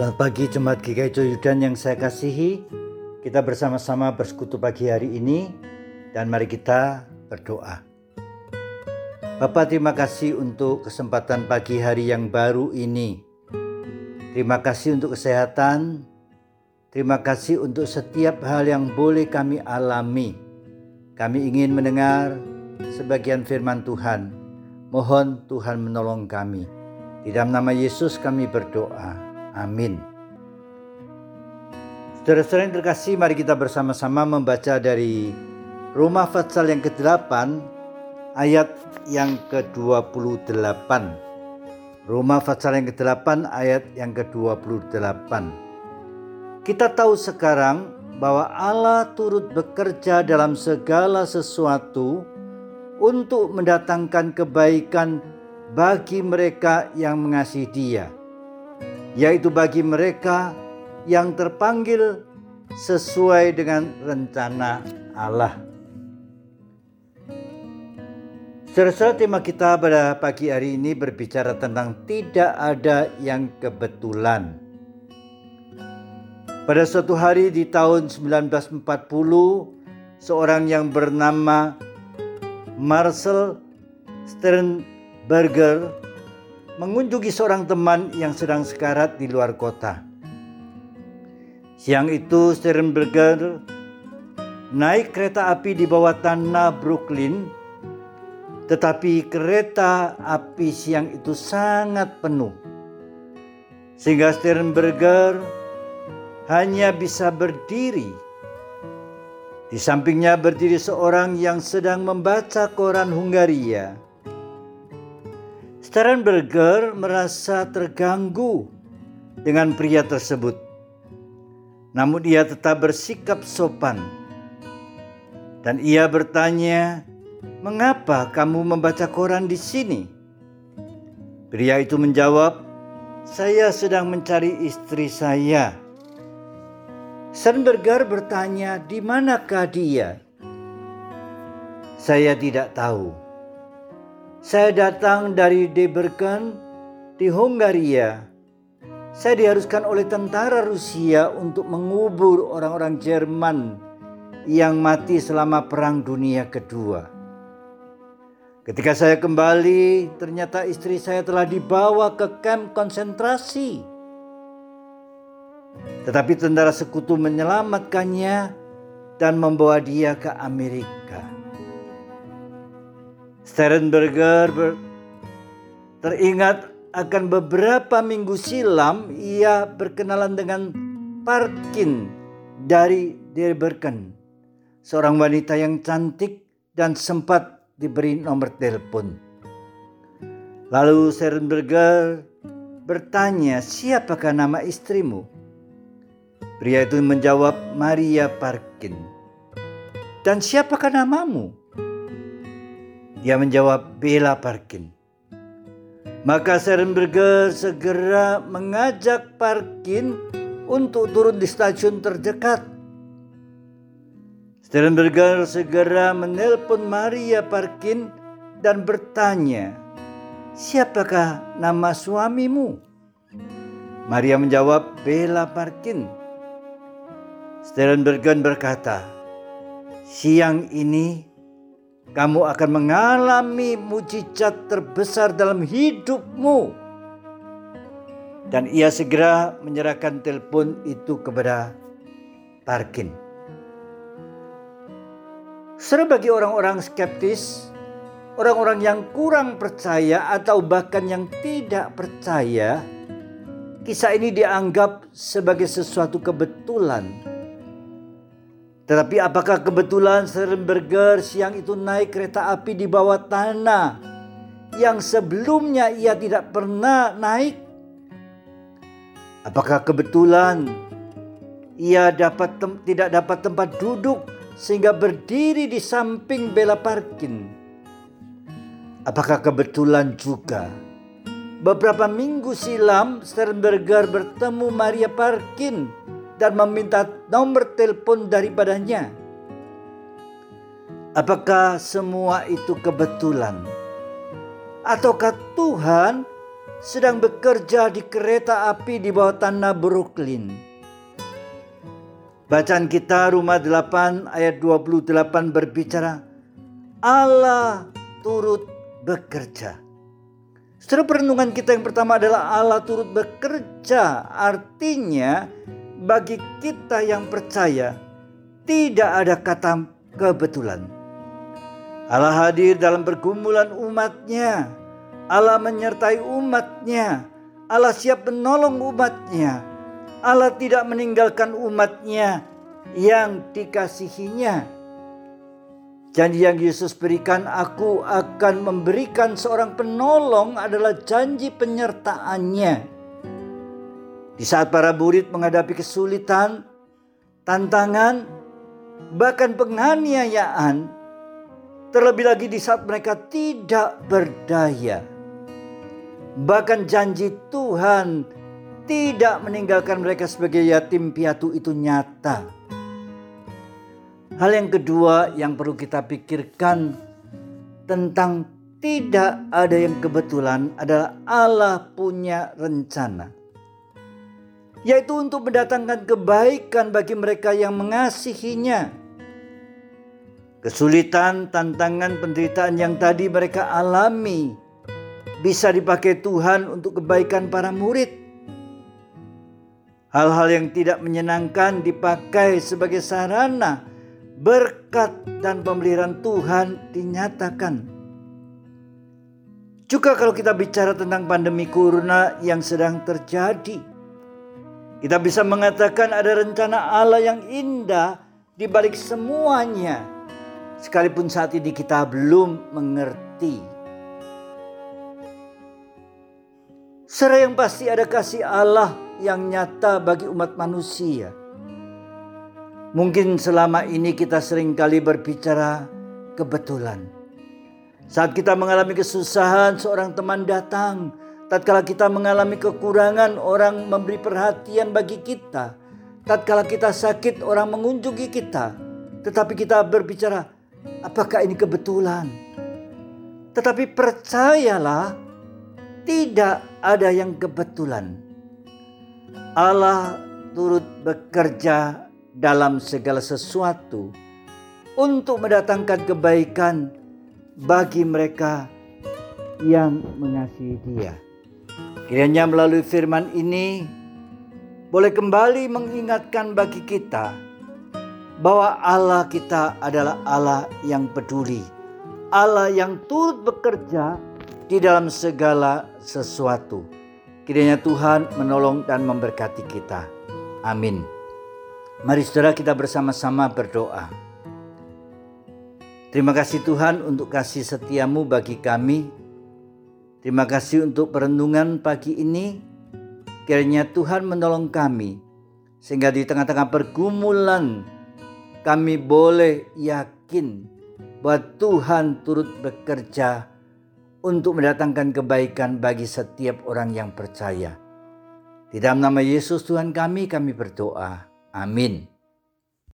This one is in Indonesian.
Selamat pagi Jemaat GKI Joyudan yang saya kasihi. Kita bersama-sama bersekutu pagi hari ini dan mari kita berdoa. Bapak terima kasih untuk kesempatan pagi hari yang baru ini. Terima kasih untuk kesehatan. Terima kasih untuk setiap hal yang boleh kami alami. Kami ingin mendengar sebagian firman Tuhan. Mohon Tuhan menolong kami. Di dalam nama Yesus kami berdoa. Amin. Saudara-saudara yang terkasih, mari kita bersama-sama membaca dari Roma Fatsal yang ke-8 ayat yang ke-28. Roma Fatsal yang ke-8 ayat yang ke-28. Kita tahu sekarang bahwa Allah turut bekerja dalam segala sesuatu untuk mendatangkan kebaikan bagi mereka yang mengasihi Dia yaitu bagi mereka yang terpanggil sesuai dengan rencana Allah. Saudara tema kita pada pagi hari ini berbicara tentang tidak ada yang kebetulan. Pada suatu hari di tahun 1940, seorang yang bernama Marcel Sternberger mengunjungi seorang teman yang sedang sekarat di luar kota. Siang itu Sternberger naik kereta api di bawah tanah Brooklyn, tetapi kereta api siang itu sangat penuh. Sehingga Sternberger hanya bisa berdiri. Di sampingnya berdiri seorang yang sedang membaca koran Hungaria. Sternberger merasa terganggu dengan pria tersebut. Namun ia tetap bersikap sopan. Dan ia bertanya, "Mengapa kamu membaca koran di sini?" Pria itu menjawab, "Saya sedang mencari istri saya." Sternberger bertanya, "Di manakah dia?" "Saya tidak tahu." Saya datang dari Deberkan di Hungaria. Saya diharuskan oleh tentara Rusia untuk mengubur orang-orang Jerman yang mati selama Perang Dunia Kedua. Ketika saya kembali, ternyata istri saya telah dibawa ke kamp konsentrasi. Tetapi tentara sekutu menyelamatkannya dan membawa dia ke Amerika. Sternberger teringat akan beberapa minggu silam ia berkenalan dengan Parkin dari Derberken, seorang wanita yang cantik dan sempat diberi nomor telepon. Lalu Sternberger bertanya, "Siapakah nama istrimu?" Pria itu menjawab, "Maria Parkin." "Dan siapakah namamu?" Dia menjawab Bela Parkin. Maka Serenberger segera mengajak Parkin untuk turun di stasiun terdekat. Serenberger segera menelpon Maria Parkin dan bertanya, "Siapakah nama suamimu?" Maria menjawab, "Bela Parkin." Sternbergen berkata, "Siang ini kamu akan mengalami mujizat terbesar dalam hidupmu. Dan ia segera menyerahkan telepon itu kepada Parkin. Serba bagi orang-orang skeptis, orang-orang yang kurang percaya atau bahkan yang tidak percaya, kisah ini dianggap sebagai sesuatu kebetulan tetapi apakah kebetulan Sternberger siang itu naik kereta api di bawah tanah yang sebelumnya ia tidak pernah naik? Apakah kebetulan ia dapat tidak dapat tempat duduk sehingga berdiri di samping Bella Parkin? Apakah kebetulan juga beberapa minggu silam Sternberger bertemu Maria Parkin dan meminta nomor telepon daripadanya. Apakah semua itu kebetulan? Ataukah Tuhan sedang bekerja di kereta api di bawah tanah Brooklyn. Bacaan kita rumah 8 ayat 28 berbicara Allah turut bekerja. Setelah perenungan kita yang pertama adalah Allah turut bekerja. Artinya bagi kita yang percaya tidak ada kata kebetulan. Allah hadir dalam pergumulan umatnya Allah menyertai umatnya. Allah siap menolong umatnya. Allah tidak meninggalkan umatnya yang dikasihinya. Janji yang Yesus berikan, aku akan memberikan seorang penolong adalah janji penyertaannya. Di saat para murid menghadapi kesulitan, tantangan, bahkan penganiayaan, terlebih lagi di saat mereka tidak berdaya Bahkan janji Tuhan tidak meninggalkan mereka sebagai yatim piatu itu nyata. Hal yang kedua yang perlu kita pikirkan tentang tidak ada yang kebetulan adalah Allah punya rencana. Yaitu untuk mendatangkan kebaikan bagi mereka yang mengasihinya. Kesulitan, tantangan, penderitaan yang tadi mereka alami bisa dipakai Tuhan untuk kebaikan para murid. Hal-hal yang tidak menyenangkan dipakai sebagai sarana berkat dan pemeliharaan Tuhan dinyatakan. Juga kalau kita bicara tentang pandemi corona yang sedang terjadi, kita bisa mengatakan ada rencana Allah yang indah di balik semuanya. Sekalipun saat ini kita belum mengerti Secara yang pasti ada kasih Allah yang nyata bagi umat manusia. Mungkin selama ini kita sering kali berbicara kebetulan. Saat kita mengalami kesusahan, seorang teman datang. Tatkala kita mengalami kekurangan, orang memberi perhatian bagi kita. Tatkala kita sakit, orang mengunjungi kita. Tetapi kita berbicara, apakah ini kebetulan? Tetapi percayalah, tidak ada yang kebetulan. Allah turut bekerja dalam segala sesuatu untuk mendatangkan kebaikan bagi mereka yang mengasihi Dia. Kiranya melalui firman ini boleh kembali mengingatkan bagi kita bahwa Allah kita adalah Allah yang peduli, Allah yang turut bekerja di dalam segala sesuatu. Kiranya Tuhan menolong dan memberkati kita. Amin. Mari saudara kita bersama-sama berdoa. Terima kasih Tuhan untuk kasih setiamu bagi kami. Terima kasih untuk perenungan pagi ini. Kiranya Tuhan menolong kami. Sehingga di tengah-tengah pergumulan kami boleh yakin bahwa Tuhan turut bekerja untuk mendatangkan kebaikan bagi setiap orang yang percaya. Di dalam nama Yesus Tuhan kami, kami berdoa. Amin.